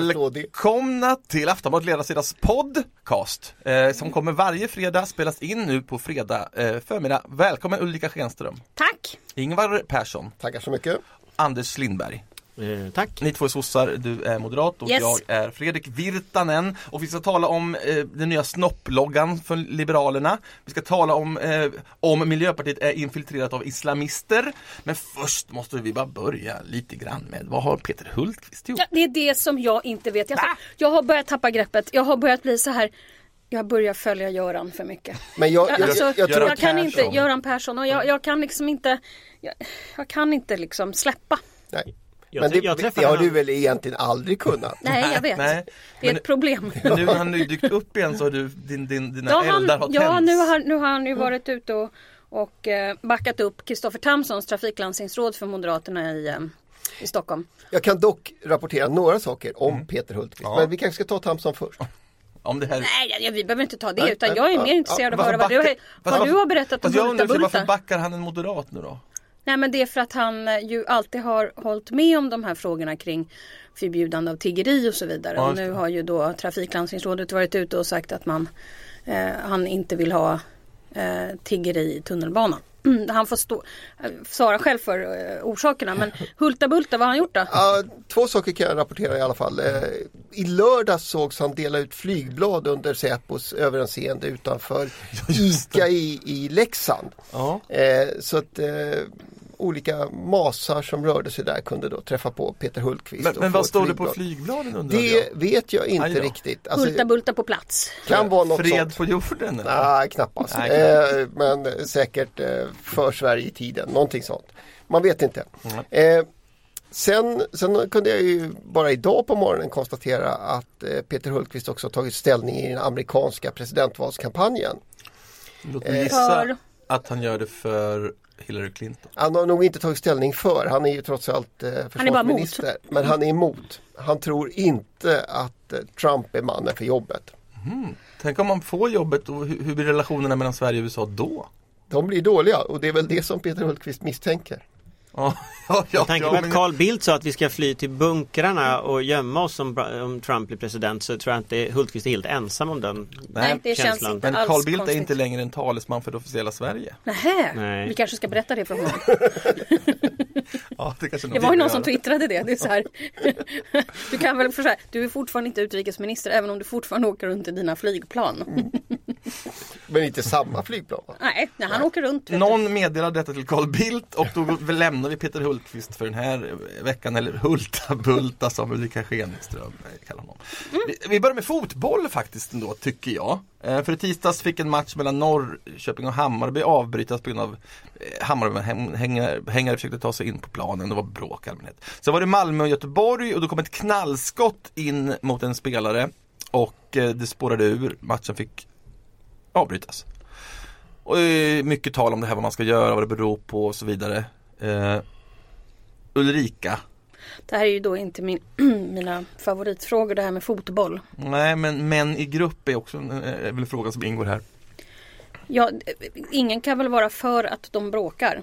Välkomna till Aftonbladet Ledarsidas podcast eh, som kommer varje fredag spelas in nu på fredag eh, förmiddag. Välkommen Ulrika Schenström, Tack! Ingvar Persson, Tackar så mycket. Anders Lindberg. Eh, tack. Ni två är sossar, du är moderat och Yes. jag är Fredrik Virtanen och vi ska tala om eh, den nya snopploggan för Liberalerna. Vi ska tala om eh, om Miljöpartiet är infiltrerat av islamister. Men först måste vi bara börja lite grann med vad har Peter Hultqvist gjort? Ja, det är det som jag inte vet. Jag, jag har börjat tappa greppet. Jag har börjat bli så här. Jag börjar följa Göran för mycket. Men jag, jag, Alltså, jag, jag, tror kan inte. Göran Persson och jag, jag kan liksom inte jag, jag kan inte liksom släppa. Nej. Jag, Men det, jag det har du han- väl egentligen aldrig kunnat? Nej jag vet. Nej, det är men- ett problem. Men nu när han nu dykt upp igen så har du, din, din, dina Ja, eldar har han, ja tänts. nu, har, nu har han ju varit ute och, och eh, backat upp Kristoffer Tamsons trafiklandstingsråd för Moderaterna i, eh, i Stockholm. Jag kan dock rapportera några saker om Mm. Peter Hultqvist. Men vi kanske ska ta Tamson först. Om det här... Nej ja, vi behöver inte ta det utan jag är ja, mer intresserad av att Varför höra vad du, vad du har berättat om Hulta undrar varför Bulta. backar han en moderat nu då? Nej men det är för att han eh, ju alltid har hållit med om de här frågorna kring förbjudande av tiggeri och så vidare. Ja, och nu har ju då trafiklandstingsrådet varit ute och sagt att man eh, han inte vill ha eh, tiggeri i tunnelbanan. Han får stå, eh, svara själv för eh, orsakerna men Hulta Bulta, vad har han gjort då? Ja, två saker kan jag rapportera i alla fall. Eh, I lördags sågs han dela ut flygblad under Säpos överinseende utanför ICA i, i Leksand. Ja. Så att olika masar som rörde sig där kunde då träffa på Peter Hultqvist. Men, och men vad står det på flygblad. flygbladen undrar Det jag? vet jag Aj inte då. riktigt. Alltså, Hulta Bulta på plats. kan vara något Fred sånt. på jorden? eller? Nej, knappast. Nej, Eh, men säkert eh, för Sverige i tiden, någonting sånt. Man vet inte. Eh, sen, sen kunde jag ju bara idag på morgonen konstatera att eh, Peter Hultqvist också tagit ställning i den amerikanska presidentvalskampanjen. Låt mig gissa att han gör det för Hillary Clinton. Han har nog inte tagit ställning för, han är ju trots allt eh, Han försvarsminister. Men han är emot. Han tror inte att eh, Trump är mannen för jobbet. Tänk om man får jobbet och hur, hur blir relationerna mellan Sverige och USA då? De blir dåliga och det är väl det som Peter Hultqvist misstänker. Ja, ja, Med tanke ja, på men- att Carl Bildt sa att vi ska fly till bunkrarna och gömma oss om, om Trump blir president så tror jag inte Hultqvist är helt ensam om den Nej, det känns inte Men alls Carl Bildt är konstigt. inte längre en talesman för det officiella Sverige. Nähä, Nej. vi kanske ska berätta det för honom. Ja, det, kanske Det var ju någon som twittrade det. det är så här. Du kan väl försöka, du är fortfarande inte utrikesminister även om du fortfarande åker runt i dina flygplan. Mm. Men inte samma flygplan. va? Nej, när han åker runt. Någon meddelade detta till Carl Bildt och då lämnar vi Peter Hultqvist för den här veckan, eller Hulta Bulta som Ulrika Schenström eh, kallar honom. Vi, vi börjar med fotboll faktiskt ändå, tycker jag. Eh, För i tisdags fick en match mellan Norrköping och Hammarby avbrytas på grund av eh, Hammarby-hängare hängare försökte ta sig in på planen, det var bråk i allmänhet. Så var det Malmö och Göteborg och då kom ett knallskott in mot en spelare och det spårade ur, matchen fick avbrytas. Och eh, mycket tal om det här vad man ska göra, vad det beror på och så vidare. Eh, Ulrika, Det här är ju då inte min, mina favoritfrågor det här med fotboll. nej men män i grupp är också en, eh, är väl en fråga som ingår här. Ja, ingen kan väl vara för att de bråkar.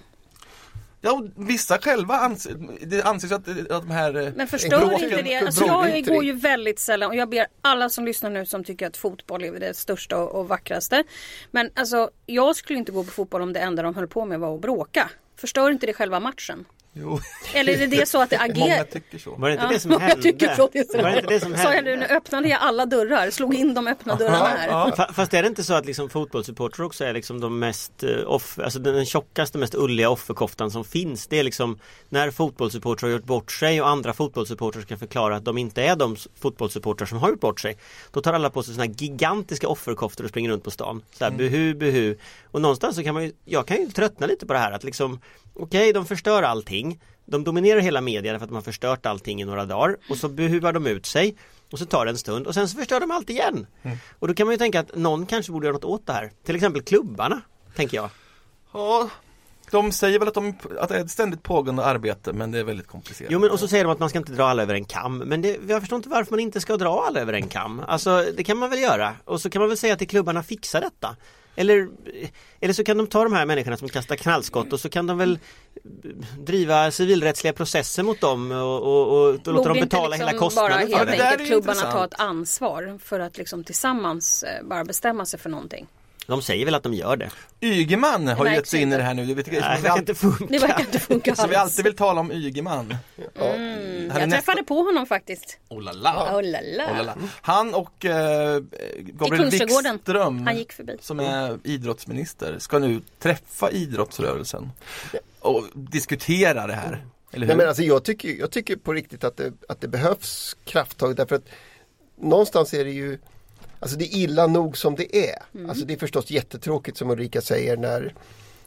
Ja, vissa själva anser, det anses att, att de här eh, Men förstör bråken- inte det. Alltså jag går ju väldigt sällan och jag ber alla som lyssnar nu som tycker att fotboll är det största och, och vackraste. Men alltså jag skulle inte gå på fotboll om det enda de höll på med var att bråka. Förstör inte det själva matchen? Jo, Eller är det det så att det många agerar? tycker så. Var det inte Ja, det som hände? tycker så. Det. Var det inte det som Sa jag hände? nu, nu öppnade jag alla dörrar, slog in de öppna dörrarna här. Fa- Fast är det inte så att liksom fotbollssupportrar också är liksom de mest eh, off, alltså den, tjockaste, mest ulliga offerkoftan som finns. Det är liksom när fotbollssupportrar har gjort bort sig och andra fotbollssupportrar ska förklara att de inte är de fotbollssupportrar som har gjort bort sig. Då tar alla på sig såna här gigantiska offerkoftor och springer runt på stan. Så här, buhu, buhu. Och någonstans så kan man ju, jag kan ju tröttna lite på det här att liksom Okej, de förstör allting. De dominerar hela media för att de har förstört allting i några dagar och så buhuvar de ut sig och så tar det en stund och sen så förstör de allt igen. Och då kan man ju tänka att någon kanske borde göra något åt det här. Till exempel klubbarna, tänker jag. Ja, de säger väl att, de, att det är ett ständigt pågående arbete men det är väldigt komplicerat. Jo men och så säger de att man ska inte dra alla över en kam. Men det, jag förstår inte varför man inte ska dra alla över en kam. Alltså det kan man väl göra. Och så kan man väl säga till klubbarna fixa detta. Eller, eller så kan de ta de här människorna som kastar knallskott och så kan de väl driva civilrättsliga processer mot dem och, och, och låta dem Borde inte betala hela liksom kostnaden bara för helt det det. där är enkelt klubbarna ta ett ansvar för att liksom tillsammans eh, bara bestämma sig för någonting? De säger väl att de gör det. Ygeman har Det ju gett sig in i det här nu. Det vet Nej, det vi verkar inte funka. Det verkar inte funka som vi alls. alltid vill tala om Ygeman. Mm, jag nästan- träffade på honom faktiskt. Oh la la. Oh la la. Oh la la. Han och eh, Gabriel. Wikström Han gick förbi. som är idrottsminister ska nu träffa idrottsrörelsen och diskutera det här. Eller hur? Nej, men alltså, jag, tycker, jag tycker på riktigt att det, att det behövs krafttag därför att någonstans är det ju Alltså det är illa nog som det är. Alltså det är förstås jättetråkigt som Ulrika säger när,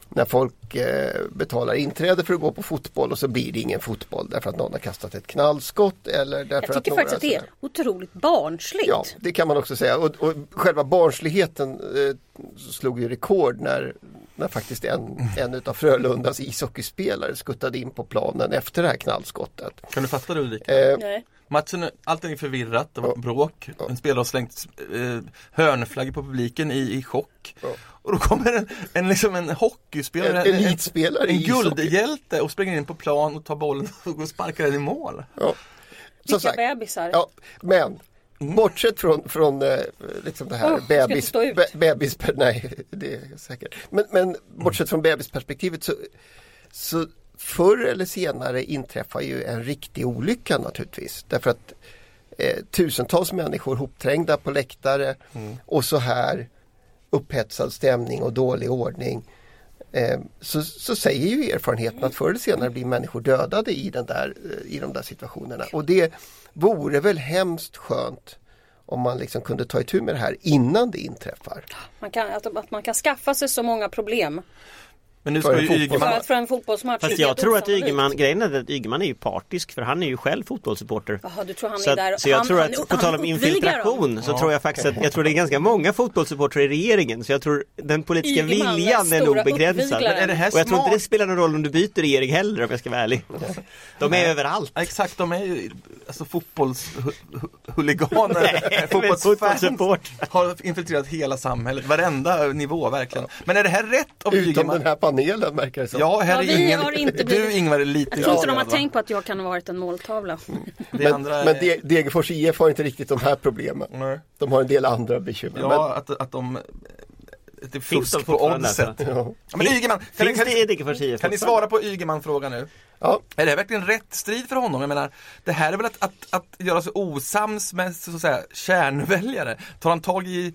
när folk eh, betalar inträde för att gå på fotboll och så blir det ingen fotboll därför att någon har kastat ett knallskott eller därför Jag att tycker några faktiskt att det är sådär- otroligt barnsligt. Ja, det kan man också säga. Och, och själva barnsligheten eh, slog ju rekord när, när faktiskt en, en utav Frölundas ishockeyspelare skuttade in på planen efter det här knallskottet. Kan du fatta det Ulrika? Eh, Nej. Matchen, allting är förvirrat, det var bråk. En spelare har slängt eh, hörnflaggor på publiken i, i chock. Ja. Och då kommer en, en, liksom en hockeyspelare, En elitspelare en, i en ishockey. guldhjälte och springer in på plan och tar bollen och går och sparkar den i mål. ja. Vilka sagt, bebisar. ja, men bortsett från, från eh, liksom det här jag bebis, be, bebis, nej det är säkert. Men, men bortsett från bebisperspektivet så, så förr eller senare inträffar ju en riktig olycka naturligtvis. Därför att eh, tusentals människor hopträngda på läktare och så här upphetsad stämning och dålig ordning. Eh, så, så säger ju erfarenheten att förr eller senare blir människor dödade i, den där, eh, i de där situationerna. Och det vore väl hemskt skönt om man liksom kunde ta itu med det här innan det inträffar. Man kan, att, att man kan skaffa sig så många problem Men nu För ska ju fotboll- för Ygeman att för en fotbollsmatch. Fast jag tror att. Ygeman, grejen är att Ygeman är ju partisk för han är ju själv fotbollssupporter. Jaha, du tror han Så, är där. att, så jag han, tror han, att, på tal om dem. infiltration, så tror jag faktiskt att jag tror det är ganska många fotbollssupportrar i regeringen. Så jag tror den politiska Ygeman, viljan den är nog begränsad. Men är det här Och jag tror inte det spelar någon roll om du byter regering heller om jag ska vara ärlig. De är överallt. Ja, Exakt, de är ju alltså fotbollshuliganer, men fotbollsfans fotbollssupport. har infiltrerat hela samhället, varenda nivå verkligen. Men är det här rätt av Utom Ygeman? Panelen verkar det som. Ja, här Ja, är vi ingen, har inte du blivit- Ingvar är lite Jag tror inte de har tänkt på att jag kan ha varit en måltavla. Det men andra men De- Degerfors IF har inte riktigt de här problemen. Nej. De har en del andra bekymmer. Ja, att, att de det Finns de på oddset. alltså? Men, ja. Men Ygeman, kan, Finns kan, det i Degerfors IF kan ni svara på Ygeman-frågan nu? Ja, Är det verkligen rätt strid för honom? Jag menar, det här är väl att, att, att göra sig osams med så att säga, kärnväljare? Tar han tag i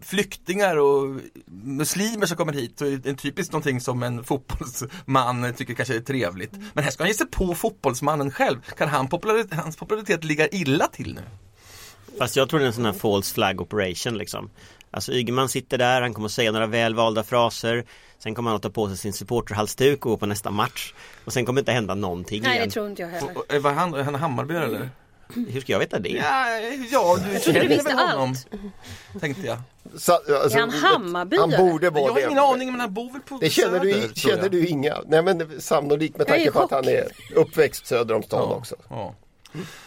flyktingar och muslimer som kommer hit så är det en typiskt någonting som en fotbollsman tycker kanske är trevligt. Men här ska han ge sig på fotbollsmannen själv. Kan han popularitet, hans popularitet ligga illa till nu? Fast jag tror det är en sån här false flag operation liksom. Alltså Ygeman sitter där, han kommer att säga några välvalda fraser Sen kommer han att ta på sig sin supporterhalsduk och gå på nästa match Och sen kommer det inte hända någonting Nej, igen det tror inte jag heller. Var han, är han Hammarbyare eller? Hur ska jag veta det? Ja, ja du Jag trodde du känner visste honom, allt. Tänkte jag. så, alltså, Är han Hammarbyare? Han borde Jag vara har det. ingen aning men han bor väl på Det känner du, Söder, känner jag. du inga. Nej men sannolikt med Jag tanke på att han är uppväxt söder om stan också. Ja.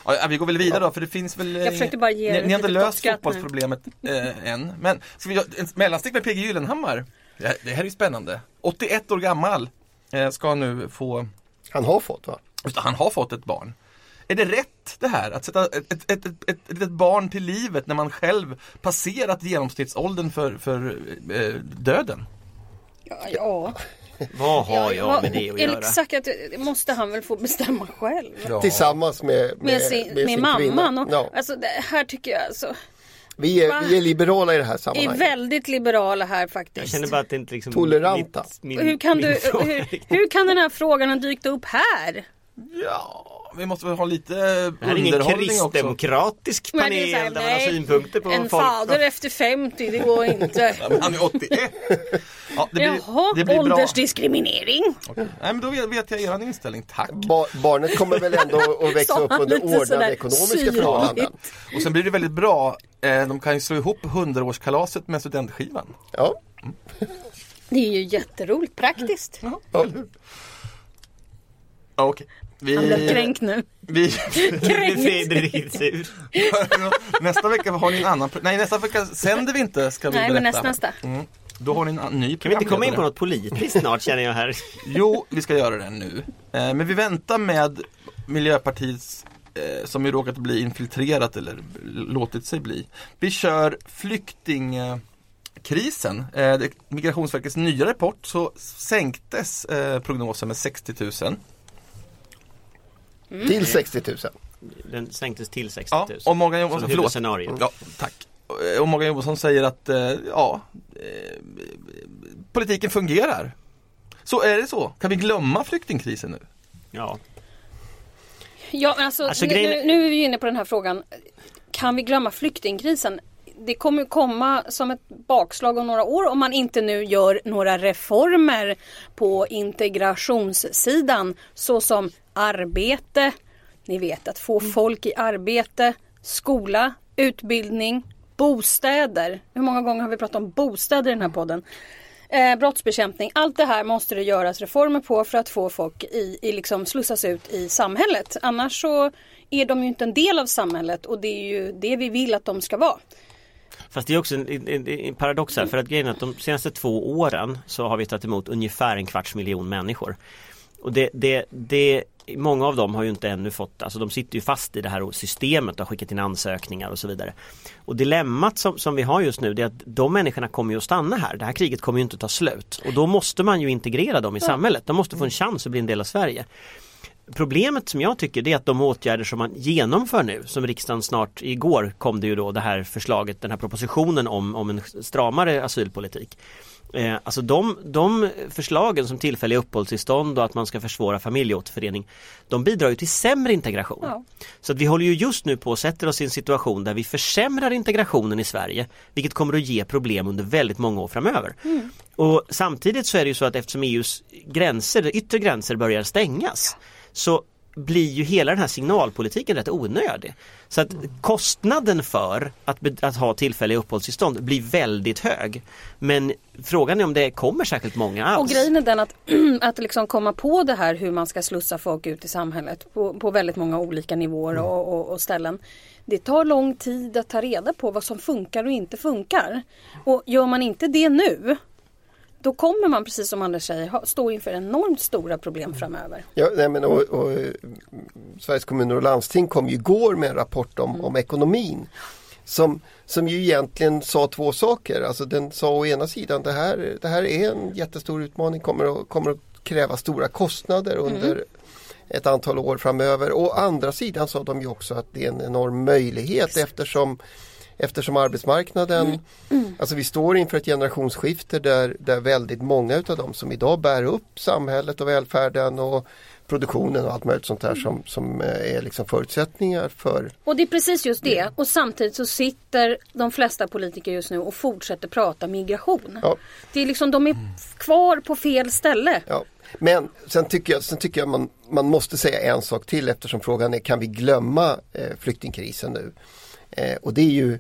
Ja, vi går väl vidare då för det finns väl Jag försökte bara ge ni, ett ni har inte löst fotbollsproblemet eh, än. Men ska vi göra en mellanstick med PG Gyllenhammar? Det, det här är ju spännande. 81 år gammal eh, ska han nu få, Han har fått va? han har fått ett barn. Är det rätt det här? Att sätta ett, ett, ett, ett, ett barn till livet när man själv passerat genomsnittsåldern för, för eh, döden? Ja, ja. Vad har jag med det att göra? Exakt, att måste han väl få bestämma själv. Ja. Tillsammans med, med, Med sin, med sin mamman. Och, Ja. Alltså det här tycker jag alltså, Vi, är, vi är liberala i det här är sammanhanget. väldigt liberala här Jag faktiskt. känner bara att det inte liksom Toleranta. mitt- min- hur, kan du, hur, hur kan den här frågan ha dykt upp här? Ja, vi måste väl ha lite Det här är ingen underhållning också. kristdemokratisk är panel här, där man har synpunkter på En folk. fader efter 50, det går inte. Han är 81. Ja, det blir, Jaha, det blir åldersdiskriminering. Okej. Nej men då vet, vet jag er inställning, tack. Ba, barnet kommer väl ändå att växa upp under lite ordnade ekonomiska syrligt? förhållanden. Och sen blir det väldigt bra, eh, de kan ju slå ihop 100-årskalaset med studentskivan. Ja. Det är ju jätteroligt, praktiskt. Ja, Ja. eller hur? Ja, Okej. Vi, Han blev kränkt nu. vi, Fredrik riktigt sur. nästa vecka har ni en annan, nej nästa vecka sänder vi inte ska vi Nej, berätta. men nästa, nästa. Mm. Då har ni en ny Kan vi inte komma in på något politiskt snart känner jag här. Jo, vi ska göra det nu. Eh, men vi väntar med Miljöpartiets eh, som ju råkat bli infiltrerat eller låtit sig bli. Vi kör flyktingkrisen. Eh, Migrationsverkets nya rapport så sänktes eh, prognosen med 60 000. Till 60 000. Den sänktes till 60 Ja, 000. och Morgan Som Johansson, förlåt. huvudscenario. Ja, tack. Och Morgan Johansson säger att eh, ja, eh, politiken fungerar. Så är det så? Kan vi glömma flyktingkrisen nu? Ja. Ja, men alltså, Alltså, nu, grejen- nu, nu är vi inne på den här frågan. Kan vi glömma flyktingkrisen? Det kommer ju komma som ett bakslag om några år om man inte nu gör några reformer på integrationssidan såsom arbete, ni vet att få folk i arbete, skola, utbildning, bostäder. Hur många gånger har vi pratat om bostäder i den här podden? Eh, brottsbekämpning, allt det här måste det göras reformer på för att få folk i, i liksom slussas ut i samhället. Annars så är de ju inte en del av samhället och det är ju det vi vill att de ska vara. Fast det är också en, en, en paradox här för att grejen är att de senaste två åren så har vi tagit emot ungefär en kvarts miljon människor. Och det, det, det, många av dem har ju inte ännu fått, alltså de sitter ju fast i det här systemet och har skickat in ansökningar och så vidare. Och dilemmat som, som vi har just nu är att de människorna kommer ju att stanna här. Det här kriget kommer ju inte att ta slut. Och då måste man ju integrera dem i samhället. De måste få en chans att bli en del av Sverige. Problemet som jag tycker det är att de åtgärder som man genomför nu, som riksdagen snart, igår kom det ju då det här förslaget, den här propositionen om, om en stramare asylpolitik. Eh, alltså de, de förslagen som tillfälliga uppehållstillstånd och att man ska försvåra familjeåterförening, de bidrar ju till sämre integration. Ja. Så att vi håller ju just nu på att sätta oss i en situation där vi försämrar integrationen i Sverige, vilket kommer att ge problem under väldigt många år framöver. Och samtidigt så är det ju så att eftersom EUs gränser, yttre gränser börjar stängas så blir ju hela den här signalpolitiken rätt onödig. Så att kostnaden för att, att ha tillfälliga uppehållstillstånd blir väldigt hög. Men frågan är om det kommer särskilt många alls. Och grejen är den att, att liksom komma på det här hur man ska slussa folk ut i samhället på, på väldigt många olika nivåer och, och, och ställen. Det tar lång tid att ta reda på vad som funkar och inte funkar. Och gör man inte det nu då kommer man precis som Anders säger stå inför enormt stora problem framöver. Ja, nej, men, och, och, eh, Sveriges kommuner och landsting kom ju igår med en rapport om, om ekonomin. Som, som ju egentligen sa två saker. Alltså den sa å ena sidan det här, det här är en jättestor utmaning, kommer att, kommer att kräva stora kostnader under ett antal år framöver. Å andra sidan sa de ju också att det är en enorm möjlighet eftersom Eftersom arbetsmarknaden, alltså vi står inför ett generationsskifte där, där väldigt många utav dem som idag bär upp samhället och välfärden och produktionen och allt möjligt sånt här som, som eh, är liksom förutsättningar för Och det är precis just det. Och samtidigt så sitter de flesta politiker just nu och fortsätter prata migration. Ja. Det är liksom, de är kvar på fel ställe. Ja. Men sen tycker jag, sen tycker jag man, man måste säga en sak till eftersom frågan är kan vi glömma eh, flyktingkrisen nu? Eh, och det är ju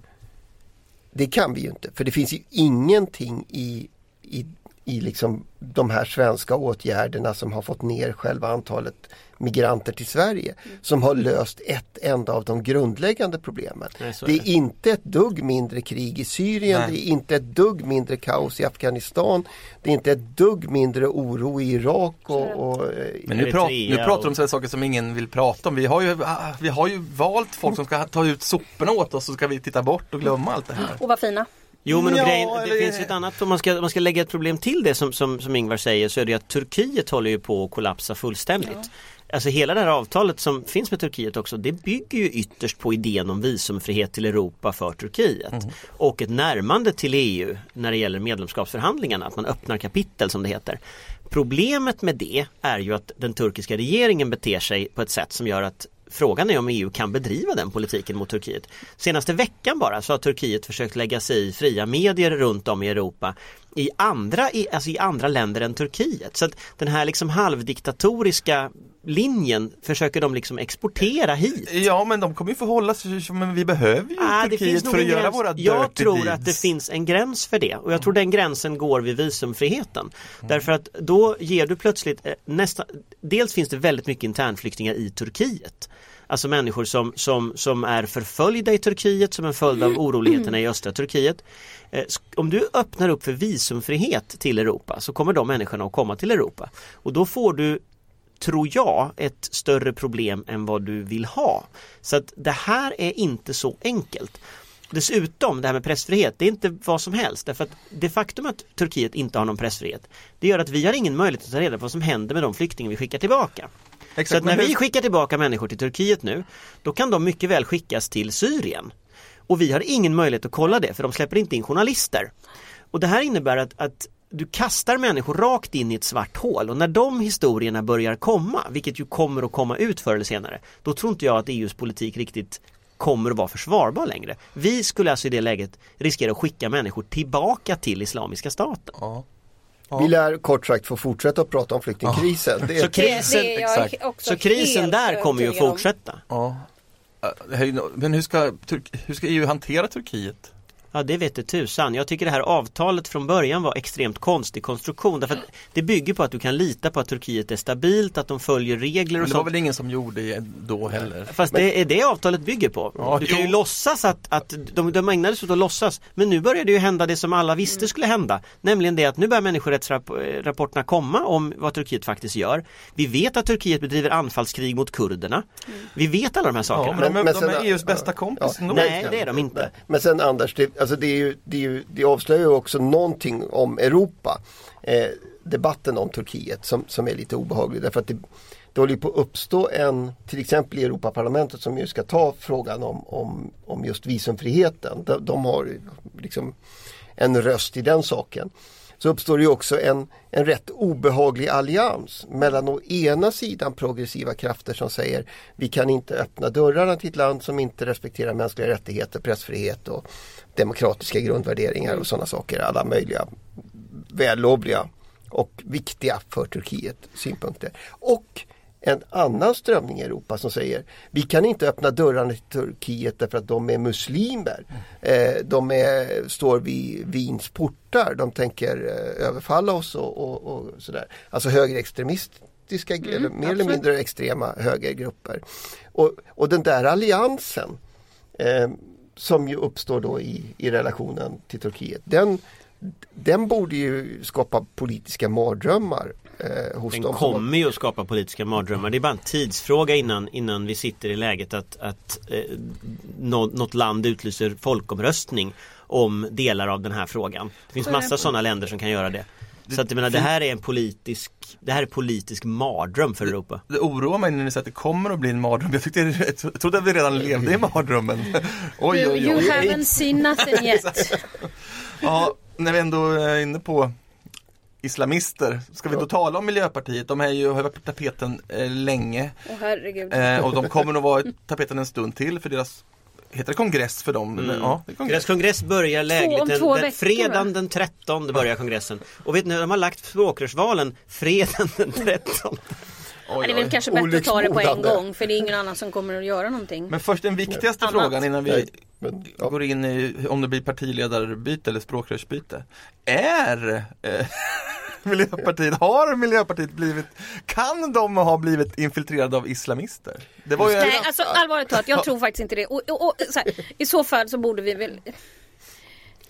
det kan vi ju inte för det finns ju ingenting i, i, i liksom de här svenska åtgärderna som har fått ner själva antalet migranter till Sverige som har löst ett enda av de grundläggande problemen. Nej, är det är det. inte ett dugg mindre krig i Syrien, Nej. det är inte ett dugg mindre kaos i Afghanistan, det är inte ett dugg mindre oro i Irak och, och eh, Men nu, pra, nu pratar de om sådana saker som ingen vill prata om. Vi har, ju, ah, vi har ju valt folk som ska ta ut soporna åt oss så ska vi titta bort och glömma allt det här. Och vad fina. Jo men Ja, grejen, det eller- finns ju ett annat, om man ska, om man ska lägga ett problem till det som, som, som Ingvar säger så är det att Turkiet håller ju på att kollapsa fullständigt. Alltså hela det här avtalet som finns med Turkiet också det bygger ju ytterst på idén om visumfrihet till Europa för Turkiet. Och ett närmande till EU när det gäller medlemskapsförhandlingarna, att man öppnar kapitel som det heter. Problemet med det är ju att den turkiska regeringen beter sig på ett sätt som gör att Frågan är om EU kan bedriva den politiken mot Turkiet. Senaste veckan bara så har Turkiet försökt lägga sig i fria medier runt om i Europa i andra, i, alltså i andra länder än Turkiet. Så att den här liksom halvdiktatoriska linjen försöker de liksom exportera hit. Ja men de kommer ju förhålla sig som men vi behöver ju Ah, det Turkiet för att göra gräns. våra Jag tror deeds. att det finns en gräns för det och jag tror den gränsen går vid visumfriheten. Därför att då ger du plötsligt eh, nästa, dels finns det väldigt mycket internflyktingar i Turkiet. Alltså människor som, som, som är förföljda i Turkiet som en följd av oroligheterna i östra Turkiet. Eh, Om du öppnar upp för visumfrihet till Europa så kommer de människorna att komma till Europa. Och då får du tror jag, ett större problem än vad du vill ha. Så att det här är inte så enkelt. Dessutom, det här med pressfrihet, det är inte vad som helst. Därför att det faktum att Turkiet inte har någon pressfrihet, det gör att vi har ingen möjlighet att ta reda på vad som händer med de flyktingar vi skickar tillbaka. Exakt, så att när hur- vi skickar tillbaka människor till Turkiet nu, då kan de mycket väl skickas till Syrien. Och vi har ingen möjlighet att kolla det, för de släpper inte in journalister. Och det här innebär att, att du kastar människor rakt in i ett svart hål och när de historierna börjar komma, vilket ju kommer att komma ut förr eller senare, då tror inte jag att EUs politik riktigt kommer att vara försvarbar längre. Vi skulle alltså i det läget riskera att skicka människor tillbaka till Islamiska staten. Ja. Vi lär kort sagt få fortsätta att prata om flyktingkrisen. Det Så krisen, så krisen där kommer ju att fortsätta. Ja. Äh, Men hur ska, hur ska EU hantera Turkiet? Ja det vet du tusan. Jag tycker det här avtalet från början var extremt konstig konstruktion därför att det bygger på att du kan lita på att Turkiet är stabilt, att de följer regler Men och det var sånt. väl ingen som gjorde det då heller? Fast det är det avtalet bygger på. Ja, du kan ju jo. låtsas att, att de, de ägnade sig åt att låtsas. Men nu börjar det ju hända det som alla visste skulle hända. Nämligen det att nu börjar människorättsrapporterna komma om vad Turkiet faktiskt gör. Vi vet att Turkiet bedriver anfallskrig mot kurderna. Vi vet alla de här Ja, sakerna. men, Men- de, men de är sen- EUs bästa kompis ja. Nej det är de inte. Men sen Anders, det, alltså det, är ju, det, är ju, det avslöjar ju också någonting om Europa. Eh, debatten om Turkiet som, som är lite obehaglig därför att det, det håller ju på att uppstå en, till exempel i Europaparlamentet som ju ska ta frågan om, om, om just visumfriheten. De, de har liksom en röst i den saken. Så uppstår det ju också en, en rätt obehaglig allians mellan å ena sidan progressiva krafter som säger vi kan inte öppna dörrarna till ett land som inte respekterar mänskliga rättigheter, pressfrihet och demokratiska grundvärderingar och sådana saker. Alla möjliga vällovliga och viktiga för Turkiet synpunkter. Och en annan strömning i Europa som säger vi kan inte öppna dörrarna till Turkiet därför att de är muslimer. Eh, de är, står vid Wiens portar, de tänker eh, överfalla oss och, och, och sådär. Alltså högerextremistiska, eller mer eller mindre extrema högergrupper. Och, och den där alliansen eh, som ju uppstår då i, i relationen till Turkiet. Den, den borde ju skapa politiska mardrömmar eh, hos Den dem. som- kommer ju att skapa politiska mardrömmar. Det är bara en tidsfråga innan, innan vi sitter i läget att, att eh, nå, något land utlyser folkomröstning om delar av den här frågan. Det finns massa sådana länder som kan göra det. Så att jag menar, det här är en politisk Det här är politisk mardröm för Europa. Det oroar mig när ni säger att det kommer att bli en mardröm. Jag, tyckte, jag trodde att vi redan levde i mardrömmen. Oj, You, oj, you oj. haven't seen nothing yet. Ja, när vi ändå är inne på islamister. Ska vi då tala om Miljöpartiet? De är ju, har varit på tapeten eh, länge. Herregud. Eh, och de kommer nog vara i tapeten en stund till för deras Heter det kongress för dem? Mm. Ja, det är Deras kongress. kongress börjar lägligt den, två den, veckor, fredagen va? den 13 börjar kongressen. Och vet ni, de har lagt språkrörsvalen fredagen den 13. Oj, det är väl kanske bättre att ta det på en gång för det är ingen annan som kommer att göra någonting. Men först den viktigaste Annat. frågan innan vi men, ja. går in i om det blir partiledarbyte eller språkrörsbyte. Är eh, Miljöpartiet, har Miljöpartiet blivit, kan de ha blivit infiltrerade av islamister? Det var ju Nej, alltså allvarligt talat, jag tror faktiskt inte det. Och, och, och, så här, I så fall så borde vi väl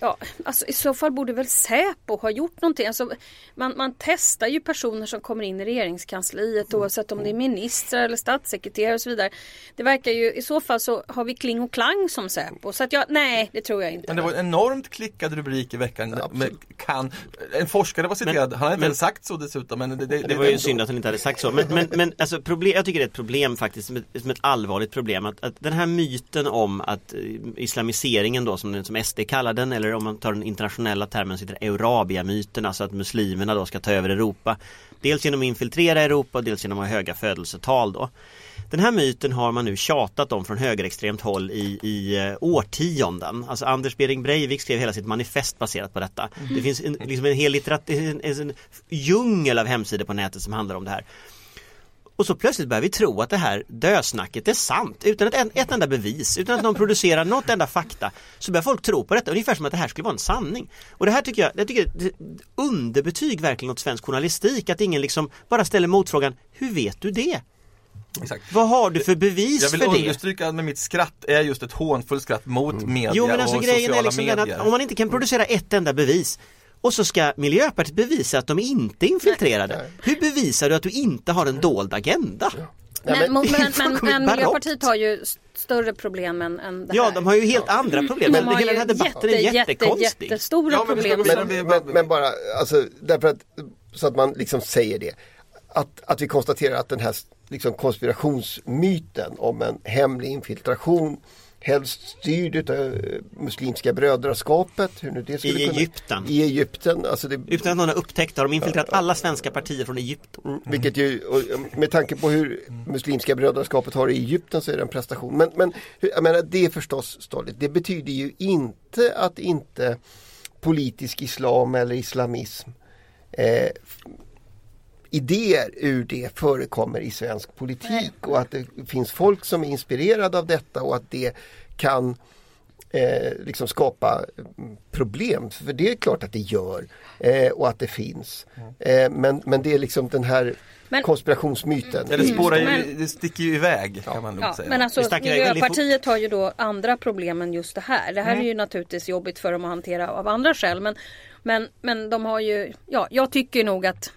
Ja, alltså i så fall borde väl Säpo ha gjort någonting. Alltså, man, man testar ju personer som kommer in i regeringskansliet oavsett om det är ministrar eller statssekreterare och så vidare. Det verkar ju, i så fall så har vi Kling och Klang som Säpo. Så att jag, nej det tror jag inte. Men det var en enormt klickad rubrik i veckan. Med, kan, en forskare var citerad, Men- han hade inte men- sagt så dessutom. Men det, det, Det var ju synd att han inte hade sagt så. Men, men, men alltså problem, jag tycker det är ett problem faktiskt, som ett, som ett allvarligt problem. Att, att den här myten om att eh, islamiseringen då, som, den- som SD kallar den, eller om man tar den internationella termen så heter det Eurabia-myten, alltså att muslimerna då ska ta över Europa. Dels genom att infiltrera Europa och dels genom att ha höga födelsetal då. Den här myten har man nu tjatat om från högerextremt håll i, i eh, årtionden. Alltså Anders Behring Breivik skrev hela sitt manifest baserat på detta. Det finns en, liksom en hel litteratur, en, en, en djungel av hemsidor på nätet som handlar om det här. Och så plötsligt börjar vi tro att det här dösnacket är sant utan ett, ett enda bevis, utan att någon producerar något enda fakta. Så börjar folk tro på detta, ungefär som att det här skulle vara en sanning. Och det här tycker jag, jag tycker det är underbetyg verkligen åt svensk journalistik, att ingen liksom bara ställer motfrågan, hur vet du det? Exakt. Vad har du för bevis Jag vill för det? understryka med mitt skratt är just ett hånfullt skratt mot media Jo men alltså och grejen är sociala liksom den medier. att om man inte kan producera ett enda bevis och så ska Miljöpartiet bevisa att de inte är infiltrerade. Hur bevisar du att du inte har en dold agenda? Nej, Men, men- men, är men, men. Miljöpartiet har ju st- större problem än, än det Ja, här. de har ju helt andra problem. De Men hela den här debatten är jätte, jätte, jättekonstig. jättestora Ja, problem. men, men bara, alltså, därför att, så att man liksom säger det. Att, att vi konstaterar att den här liksom, konspirationsmyten om en hemlig infiltration helst styrd av Muslimska brödraskapet. Hur nu det skulle I kunna, Egypten. I Egypten. Alltså det, Utan att någon har upptäckt det har de infiltrerat alla svenska partier från Egypten. Mm, Vilket ju, med tanke på hur Muslimska brödraskapet har i Egypten så är det en prestation. Men, men jag menar, det är förstås stolligt. Det betyder ju inte att inte politisk islam eller islamism eh, idéer ur det förekommer i svensk politik och att det finns folk som är inspirerade av detta och att det kan eh, liksom skapa mm, problem. För det är klart att det gör eh, och att det finns. Eh, men, men det är liksom den här Men- konspirationsmyten. Ja, det spårar ju, Men- det sticker ju iväg kan man nog Ja, säga. men alltså Miljöpartiet har ju då andra problem än just det här. Det här Mm. är ju naturligtvis jobbigt för dem att hantera av andra skäl. Men, men, men de har ju, ja, jag tycker nog att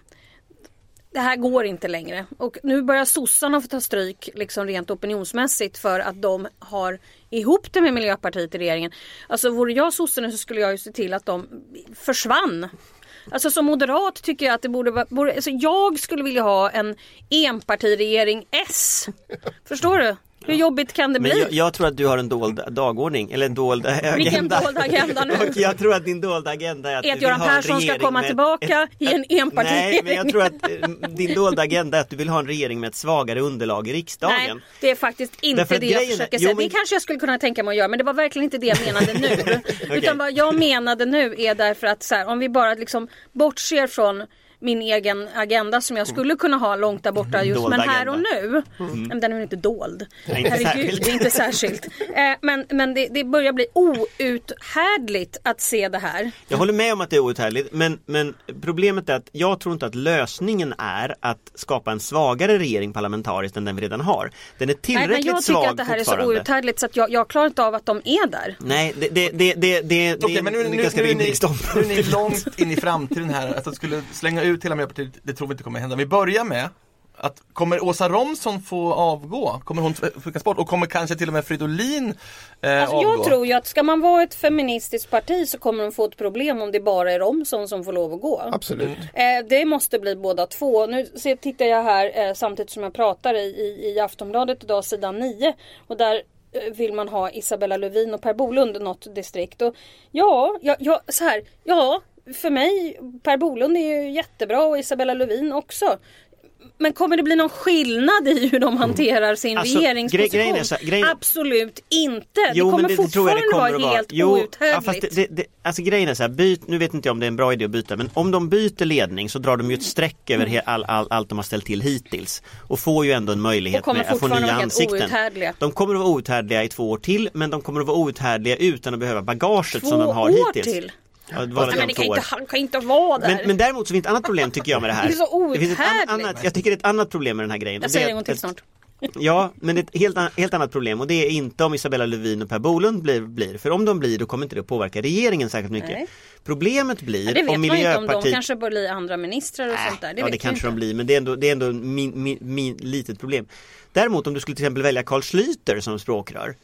det här går inte längre. Och nu börjar sossarna få ta stryk liksom rent opinionsmässigt för att de har ihop det med Miljöpartiet i regeringen. Alltså vore jag sosse så skulle jag ju se till att de försvann. Alltså som moderat tycker jag att det borde vara, borde, alltså jag skulle vilja ha en enpartiregering S. Förstår du? Hur jobbigt kan det Men bli? jag, jag tror att du har en dold dagordning, eller en dold agenda. Vilken dold agenda nu? Och jag tror att din dolda agenda är att Är att Göran Persson ska komma med- tillbaka i en enpartiregering? Nej, men jag tror att eh, din dolda agenda är att du vill ha en regering med ett svagare underlag i riksdagen. Nej, det är faktiskt inte Därför det jag försöker jo, säga. men- Det kanske jag skulle kunna tänka mig att göra men det var verkligen inte det jag menade nu. Okej. Utan vad jag menade nu är därför att så här, om vi bara liksom bortser från min egen agenda som jag skulle kunna ha långt där borta just Dold men här agenda. och nu. Men den är väl inte dold. Nej, inte Herregud, särskilt. det är inte särskilt. Eh, men men det, det börjar bli outhärdligt att se det här. Jag håller med om att det är outhärdligt men, men problemet är att jag tror inte att lösningen är att skapa en svagare regering parlamentariskt än den vi redan har. Den är Nej, tillräckligt men jag tycker svag att det här är så outhärdligt så att jag, jag klarar inte av att de är där. Nej, det, det, det, det, det, det Okej, är men nu, en nu, ganska nu, är rimlig ni, nu är ståndpunkt. ni långt in i framtiden här. Att de skulle slänga ut hela Miljöpartiet, det tror vi inte kommer hända. Vi börjar med att kommer Åsa Romson få avgå? Kommer hon skickas bort? Och kommer kanske till och med Fridolin eh, Alltså avgå? jag tror ju att ska man vara ett feministiskt parti så kommer de få ett problem om det bara är Romson som får lov att gå. Absolut. Eh, det måste bli båda två. Nu ser, tittar jag här eh, samtidigt som jag pratar i, i, i Aftonbladet idag sidan 9 och där eh, vill man ha Isabella Lövin och Per Bolund något distrikt. Och ja, ja, ja, så här, ja, för mig Per Bolund är ju jättebra och Isabella Lövin också. Men kommer det bli någon skillnad i hur de hanterar sin Alltså, regeringsposition? gre- så grejen- Absolut inte. Jo, det kommer men det, jag det fortfarande kommer vara helt Jo, ja, outhärdligt. fast det, det, alltså grejen är så här, byt, nu vet inte jag om det är en bra idé att byta men om de byter ledning så drar de ju ett streck över he, all, all, allt de har ställt till hittills och får ju ändå en möjlighet med att få fortfarande nya ansikten. outhärdliga. De kommer att vara outhärdliga i två år till men de kommer att vara outhärdliga utan att behöva bagaget Två som de har år hittills. till? Ja, det var men det kan inte, han kan inte vara där. Men, men däremot så finns det ett annat problem tycker jag med det här. Det är så finns ett an- annat, jag tycker det är ett annat problem med den här grejen. jag det säger det en gång till snart. Ja, men det är ett helt, an- helt annat problem och det är inte om Isabella Lövin och Per Bolund blir, blir. För om de blir då kommer inte det att påverka regeringen särskilt mycket. Nej. Problemet blir Ja, det vet om man ju inte om de Miljöpartiet kanske blir andra ministrar och Äh, sånt där. Det ja det kanske inte. de blir men det är ändå, det är ändå min, min, min, litet problem. Däremot om du skulle till exempel välja Carl Schlüter som språkrör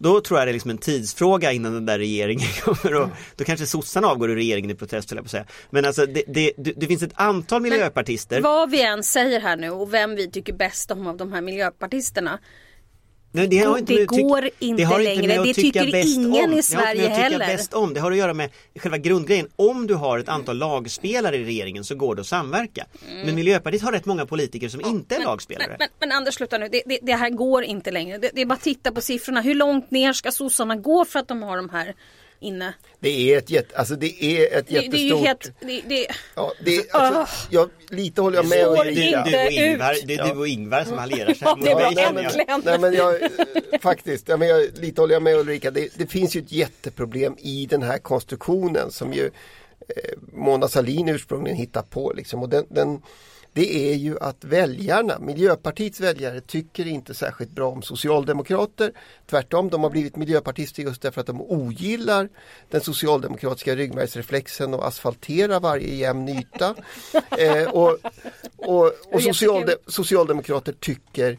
då tror jag det är liksom en tidsfråga innan den där regeringen kommer och då kanske sossarna avgår ur regeringen i protest jag på säga. Men alltså det, det, det, finns ett antal miljöpartister Vad vi än säger här nu och vem vi tycker bäst om av de här miljöpartisterna. Nej, det, har inte det med går inte har längre. med att Det tycker ingen om. i Det har inte Sverige med att tycka heller. bäst om. Det har att göra med själva grundgrejen. Om du har ett antal lagspelare i regeringen så går det att samverka. Men Miljöpartiet har rätt många politiker som inte är lagspelare. Mm. Men, men, men Anders sluta nu, det, det, det här går inte längre. Det, det är bara att titta på siffrorna. Hur långt ner ska sossarna gå för att de har de här inne? Det är ett, jätte, alltså det är ett Det, det är ju jättestort... helt... Det, det, Ja, det är, alltså, jag, lite håller jag med det, Ulrika. är inte du och Ingvar, ut. det är du och Ingvar som allierar sig Ja, det var äntligen. nej men jag, eh, faktiskt, ja, men jag, lite håller jag med Ulrika. Det, det finns ju ett jätteproblem i den här konstruktionen som ju eh, Mona Sahlin ursprungligen hittat på. Liksom. Och den, den, det är ju att väljarna, Miljöpartiets väljare tycker inte särskilt bra om socialdemokrater. Tvärtom, de har blivit miljöpartister just därför att de ogillar den socialdemokratiska ryggmärgsreflexen och asfaltera varje jämn yta. eh, och och, och socialde, socialdemokrater tycker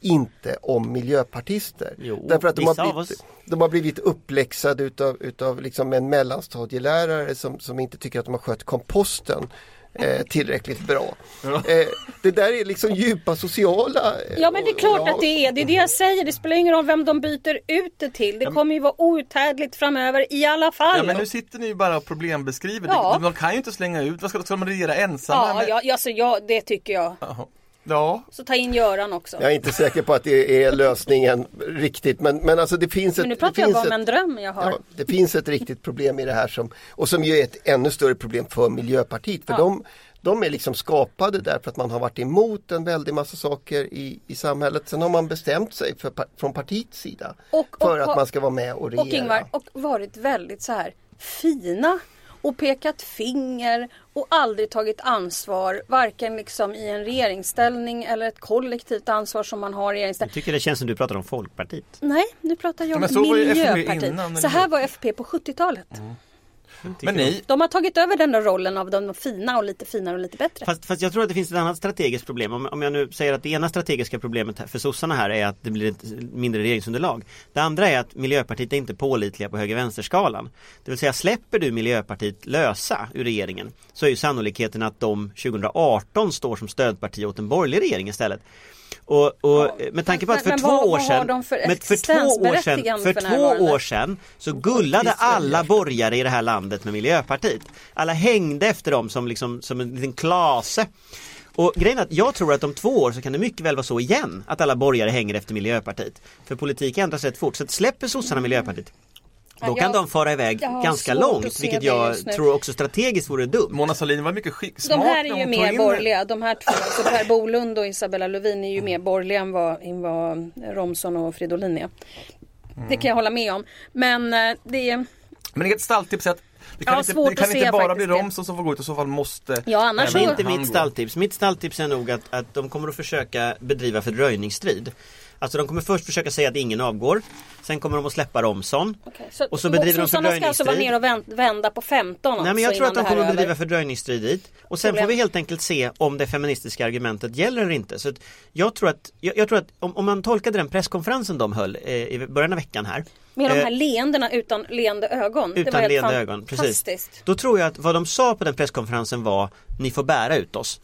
inte om miljöpartister. Jo, Därför att de har, blivit, de har blivit uppläxade utav, utav liksom en mellanstadielärare som, som inte tycker att de har skött komposten eh, tillräckligt bra. Eh, det där är liksom djupa sociala... eh, Ja men det är klart och- att det är. Det är det jag säger. Det spelar ingen roll vem de byter ut det till. Det kommer ju vara outhärdligt framöver i alla fall. Ja men nu sitter ni ju bara och problembeskriver. Ja. De, de kan ju inte slänga ut, vad ska, ska de regera ensamma? ja, ja, ja, alltså, ja, det tycker jag. Jaha. Ja. Så ta in Göran också. Jag är inte säker på att det är lösningen riktigt men, men alltså det finns ett... Men nu pratar jag bara om en dröm jag har. Ja, det finns ett riktigt problem i det här som, och som ju är ett ännu större problem för Miljöpartiet. För Ja. de, de är liksom skapade därför att man har varit emot en väldig massa saker i, i samhället. Sen har man bestämt sig för, från partiets sida Och- för och- att man ska vara med och regera. Och Ingvar, och varit väldigt så här fina och pekat finger och aldrig tagit ansvar varken liksom i en regeringsställning eller ett kollektivt ansvar som man har i Jag regeringsställning. tycker det känns som du pratar om Folkpartiet. Nej, nu pratar jag om Miljöpartiet. så här var FP på 70-talet. Men ni, De har tagit över den där rollen av de fina och lite finare och lite bättre. Fast, fast jag tror att det finns ett annat strategiskt problem. Om, om jag nu säger att det ena strategiska problemet för sossarna här är att det blir ett mindre regeringsunderlag. Det andra är att Miljöpartiet är inte pålitliga på höger-vänster-skalan. Det vill säga släpper du Miljöpartiet lösa ur regeringen så är ju sannolikheten att de 2018 står som stödparti åt en borgerlig regering istället. Och, och med tanke på att för Men- två vad- år sedan, för för två år sedan, för för två år sedan så gullade alla borgare i det här landet med Miljöpartiet. Alla hängde efter dem som, liksom, som en liten klase. Och grejen är att jag tror att om två år så kan det mycket väl vara så igen att alla borgare hänger efter Miljöpartiet. För politik ändras rätt fort. Så släpper sossarna Miljöpartiet då Ja, kan jag- de fara iväg jag ganska långt vilket jag tror också strategiskt vore dumt. Mona Sahlin var mycket skick, De smart här är ju mer borgerliga. De här två, alltså Per Bolund och Isabella Lövin är ju mer borgerliga än vad, än vad Romson och Fridolin är. Det kan jag hålla med om. Men eh, det är... Men ett stalltips är att det kan Ja, inte, det kan inte bara bli. Romson som får gå ut, i så fall måste Ja, annars Det är så- inte mitt stalltips. Mitt stalltips är nog att, att de kommer att försöka bedriva fördröjningsstrid. Alltså de kommer först försöka säga att ingen avgår. Sen kommer de att släppa Romson. Okej, så Och så bedriver de sossarna ska alltså vara ner fördröjningsstrid. och vän- vända på 15 Nej men jag alltså tror att de kommer att bedriva fördröjningsstrid dit. Och sen Problem. får vi helt enkelt se om det feministiska argumentet gäller eller inte. Så jag tror att, jag, jag tror att om, om man tolkade den presskonferensen de höll eh, i början av veckan här. Med de eh, här leendena utan leende ögon. det var utan leende ögon, precis. Då tror jag att vad de sa på den presskonferensen var Ni får bära ut oss.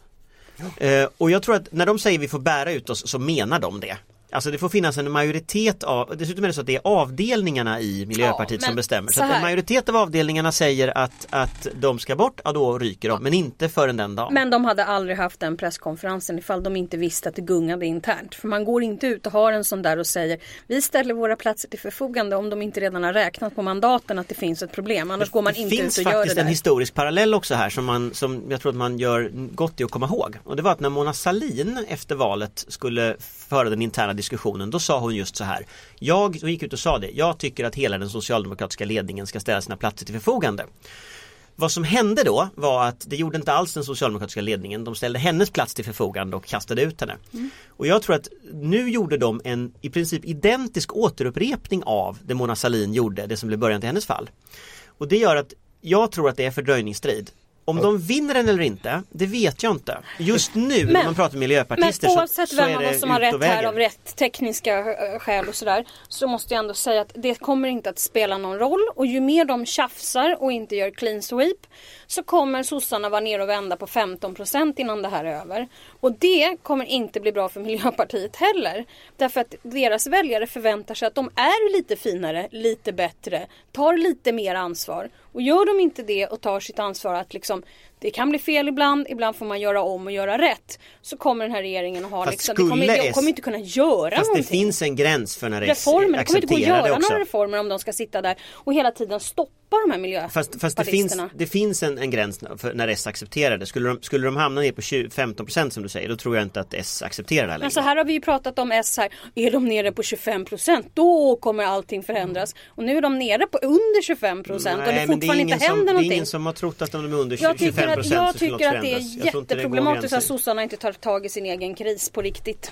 Eh, och jag tror att när de säger vi får bära ut oss så menar de det. Alltså det får finnas en majoritet av, dessutom är det så att det är avdelningarna i Miljöpartiet Ja, som bestämmer. Så så en majoritet av avdelningarna säger att, att de ska bort, ja då ryker de. Men inte förrän den dagen. Men de hade aldrig haft den presskonferensen ifall de inte visste att det gungade internt. För man går inte ut och har en sån där och säger vi ställer våra platser till förfogande om de inte redan har räknat på mandaten att det finns ett problem. Annars går man det inte ut finns och gör det faktiskt där. en historisk parallell också här som, man, som jag tror att man gör gott i att komma ihåg. Och det var att när Mona Sahlin efter valet skulle föra den interna diskussionen då sa hon just så här. Jag, hon gick ut och sa det, jag tycker att hela den socialdemokratiska ledningen ska ställa sina platser till förfogande. Vad som hände då var att det gjorde inte alls den socialdemokratiska ledningen. De ställde hennes plats till förfogande och kastade ut henne. Och jag tror att nu gjorde de en i princip identisk återupprepning av det Mona Sahlin gjorde, det som blev början till hennes fall. Och det gör att jag tror att det är fördröjningsstrid. Om de vinner den eller inte, det vet jag inte. Just nu när man pratar med Men miljöpartister oavsett så, så vem är av oss som har rätt här av rätt tekniska eh, skäl och sådär. Så måste jag ändå säga att det kommer inte att spela någon roll. Och ju mer de tjafsar och inte gör clean sweep. Så kommer sossarna vara ner och vända på 15% innan det här är över. Och det kommer inte bli bra för Miljöpartiet heller. Därför att deras väljare förväntar sig att de är lite finare, lite bättre, tar lite mer ansvar. Och gör de inte det och tar sitt ansvar att liksom det kan bli fel ibland, ibland får man göra om och göra rätt. Så kommer den här regeringen att ha Fast liksom, det kommer, de kommer inte kunna göra Fast det någonting. finns en gräns för när reformer, det kommer inte gå att det göra några reformer om de ska sitta där och hela tiden stoppa de här miljöpartisterna. Fast, fast det finns, det finns en, en gräns för när S accepterar det. Skulle de, skulle de hamna ner på 20, 15% som du säger, då tror jag inte att S accepterar det här Men längre. så här har vi ju pratat om S här. Är de nere på 25% då kommer allting förändras. Och nu är de nere på under 25% och det men fortfarande ingen inte som, händer Det är någonting. ingen som har trott att de är under 25% Jag tycker att, jag tycker att det är det jätteproblematiskt att sossarna inte tar tag i sin egen kris på riktigt.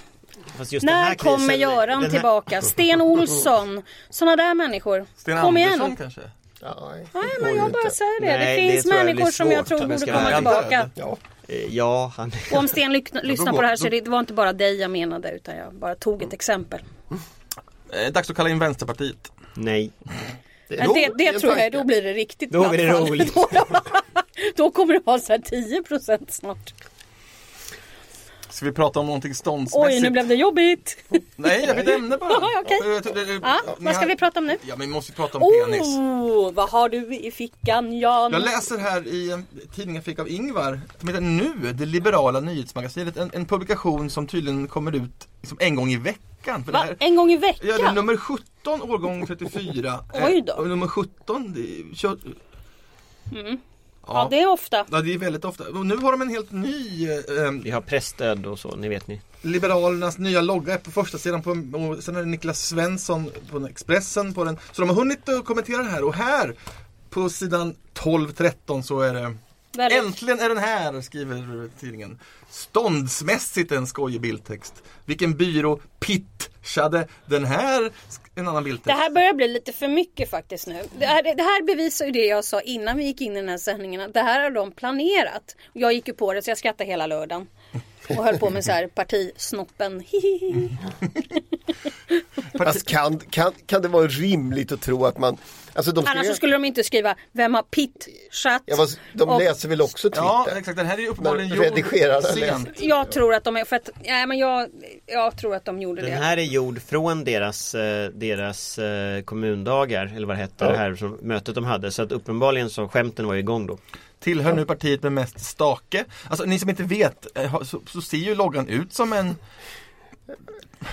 Fast just den När kommer Göran den här- tillbaka? Sten Olsson. Sådana där människor. Sten Kom Andersson igen. kanske? Ja, nej, det men jag bara säger det. Nej, det det finns blir människor som jag svårt tror borde komma tillbaka. Ja, Eh, Ja, han... Och om Sten lyssnar på det här så det det var inte bara dig jag menade utan jag bara tog ett exempel. Eh, dags att kalla in Vänsterpartiet. Nej. Det, det en tror jag, då blir det riktigt Då blir det roligt. Då, kommer det vara så här 10% snart. Ska vi prata om någonting ståndsmässigt? Oj, nu blev det jobbigt. Nej, jag byter ämne bara. Ja, okej. Eh, Ja, vad ska vi prata om nu? Ja, men vi måste prata om penis. Oh, vad har du i fickan Jan? Jag läser här i en tidning jag fick av Ingvar, som heter Nu, det liberala nyhetsmagasinet. En, en publikation som tydligen kommer ut liksom en gång i veckan. Va? här, En gång i veckan? ja, det är nummer 17, årgång 34. Oj då. Eh, nummer 17, det är, kör, Ja, det är ofta. Ja, det är väldigt ofta. Och nu har de en helt ny eh, Vi har pressstöd och så, ni vet ni. Liberalernas nya logga är på första sidan på, och sen är det Niklas Svensson på Expressen på den. Så de har hunnit att kommentera det här och här på sidan 12-13 så är det Väldigt. Äntligen är den här, skriver tidningen. Ståndsmässigt en skojig bildtext. Vilken byrå pitchade den här? En annan bildtext. Det här börjar bli lite för mycket faktiskt nu. Det här, det här bevisar ju det jag sa innan vi gick in i den här sändningen. Att det här har de planerat. Jag gick ju på det så jag skrattade hela lördagen. Och höll på med så här partisnoppen. Fast kan, kan, kan det vara rimligt att tro att man... Alltså de, Annars skulle de inte skriva Vem har pitchat? ja, vad- de Och- läser väl också Twitter? Ja, exakt. Den här är ju uppenbarligen gjord sent. Jag tror att de är, för att, ja, men jag, jag tror att de gjorde Den det. här är gjord från deras, eh, deras eh, kommundagar, eller vad det hette, Ja. det här som, mötet de hade. Så att uppenbarligen så skämten var igång då. Tillhör nu partiet med mest stake. Alltså ni som inte vet eh, så, så ser ju loggan ut som en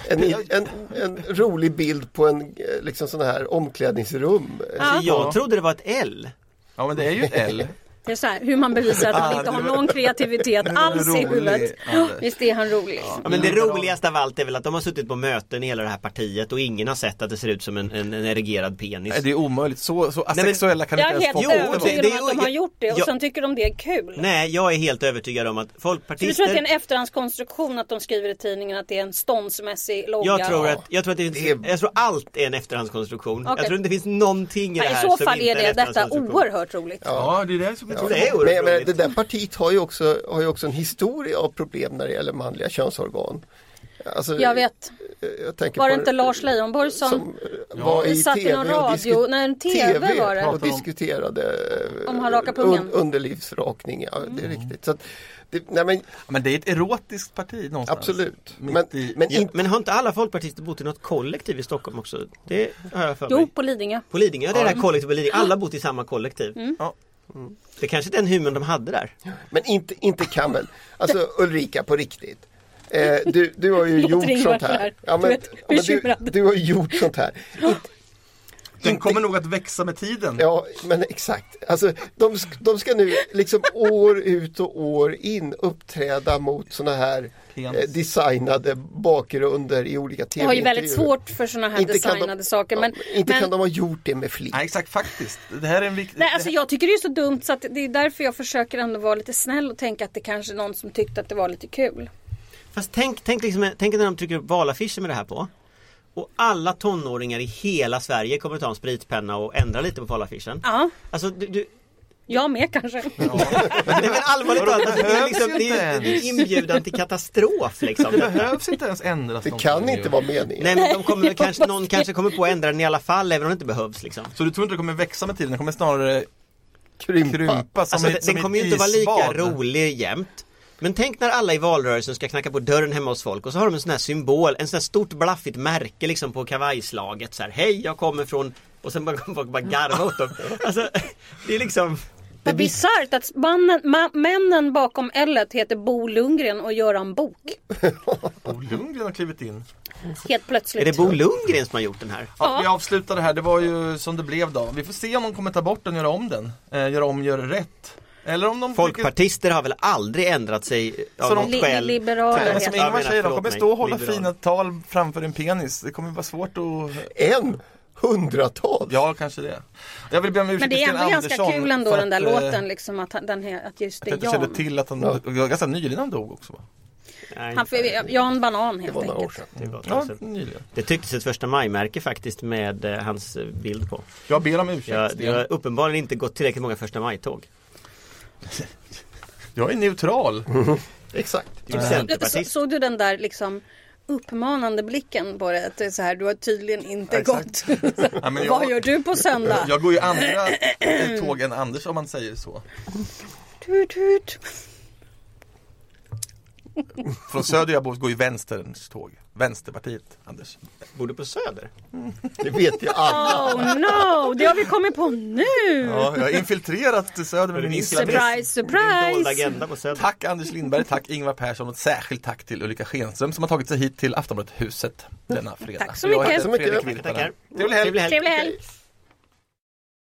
En, en, en rolig bild på en eh, liksom sån här omklädningsrum. Alltså, jag trodde det var ett L. Ja men det är ju ett L. Det är så här, hur man bevisar att man Ah, inte har någon kreativitet alls i huvudet. Visst är han rolig. Ja, men det roligaste av allt är väl att de har suttit på möten i hela det här partiet och ingen har sett att det ser ut som en, en, en erigerad penis. Det är omöjligt. Så, så asexuella kan Jag inte är ens helt få Jo, övertygad det- om det- att de har gjort det och ja. sen tycker de det är kul. Nej, jag är helt övertygad om att Så du folkpartister tror att det är en efterhandskonstruktion att de skriver i tidningen att det är en ståndsmässig logga? jag tror, att, jag, tror att det, är- jag tror allt är en efterhandskonstruktion. Okej. Jag tror inte det finns någonting i det Nej, I här så som fall inte är det detta oerhört roligt. Ja, det är det som jag tror. Det är Men, oerhört jag roligt. det där partiet har ju, också, har ju också en historia av problem när det gäller manliga könsorgan. Alltså, Jag vet. Jag tänker Var det på- inte Lars Leijonborg som, som eh, var i satt i tv någon radio? disku- Nej, en TV var det. och diskuterade eh, Om han rakar pungen. underlivsrakning. Ja, det är riktigt. Så att, det, nej, men, Men det är ett erotiskt parti någonstans. absolut. Men, i- men Ja, inte men har inte alla folkpartister bott i något kollektiv i Stockholm också? Det har jag för Jo, mig. på Lidingö. På Lidingö, ja, det är det här kollektivet på Lidingö. Alla bott i samma kollektiv. Mm. Ja. Det kanske är den humorn de hade där. Men inte, inte kan väl. Alltså Ulrika på riktigt. Eh, du, du har ju gjort sånt så här. Ja, men, men du, du har gjort sånt här. Den kommer nog att växa med tiden. Ja, men exakt. Alltså, de, de ska nu liksom år ut och år in uppträda mot såna här eh, designade bakgrunder i olika Jag har ju väldigt tv-intervjuer. svårt för sådana här Inte kan de- designade saker. Men, Ja, inte men, kan de ha gjort det med flit. Nej exakt faktiskt. Det här är en viktig... Nej, alltså jag tycker det är så dumt så att det är därför jag försöker ändå vara lite snäll och tänka att det kanske är någon som tyckte att det var lite kul. Fast tänk, tänk, liksom, tänk när de trycker upp valaffischer med det här på. Och alla tonåringar i hela Sverige kommer att ta en spritpenna och ändra lite på valaffischen. Ja, Alltså du, du jag med kanske. Nej men allvarligt talat, det är liksom, det är, inte det är ens. inbjudan till katastrof liksom. Det behövs inte ens ändras Det kan inte vara meningen. Nej men de kommer kanske, någon kanske kommer på att ändra den i alla fall även om det inte behövs liksom. Så du tror inte det kommer växa med tiden? Det kommer snarare Krympa. krympa som Alltså, i- den, som den i kommer ju ett inte vara lika rolig jämt. Men tänk när alla i valrörelsen ska knacka på dörren hemma hos folk och så har de en sån här symbol, en sån här stort blaffigt märke liksom på kavajslaget så här. Hej jag kommer från och sen bara kommer folk bara garva åt dem. Alltså det är liksom Vad bisarrt att mannen, ma, männen bakom L heter Bo Lundgren och Göran Bok. Bo Lundgren har klivit in. Helt plötsligt. Är det Bo Lundgren som har gjort den här? Ja, vi avslutar det här, det var ju som det blev då. Vi får se om de kommer ta bort den och göra om den. Eh, göra om, göra rätt. Eller om de Folkpartister har väl aldrig ändrat sig av Så de- något Li- skäl. liberaler Men heter som Ingvar säger, de kommer mig, stå och hålla liberal. fina tal framför en penis. Det kommer vara svårt att... En hundratal. Ja, kanske det. Jag vill be om ursäkt Men det är ändå ganska Andersson kul ändå den där att, eh, låten liksom att, han- den, att just det jag är inte kände Jan. till att han, Ja. det var ganska nyligen han dog också va? Nej, Han, Jan Banan helt Det var några år enkelt. sedan. det, var Ja, nyligen. det tycktes ett första maj-märke faktiskt med eh, hans eh, bild på. Jag ber om ursäkt Jag, jag har uppenbarligen inte gått tillräckligt många första maj-tåg. Jag är neutral. Exakt. Du är Så, såg du den där liksom uppmanande blicken på det? Att det är så här, du har tydligen inte Exakt. gått. Ja, jag- Vad gör du på söndag? Jag går ju andra tåg än Anders om man säger så. Tut, tut. Från Söder jag bor går ju vänsterns tåg. Vänsterpartiet, Anders. Bor du på Söder? Det vet ju alla. Oh no, det har vi kommit på nu! Ja, jag har infiltrerat Söder med min Surprise, surprise! agenda på Söder. Tack Anders Lindberg, tack Ingvar Persson och ett särskilt tack till Ulrika Schenström som har tagit sig hit till Aftonbladet-huset denna fredag. Tack så Jag mycket. heter Så mycket. Fredrik Virtanen. Tackar. Trevlig helg! Trevlig helg. Trevlig helg!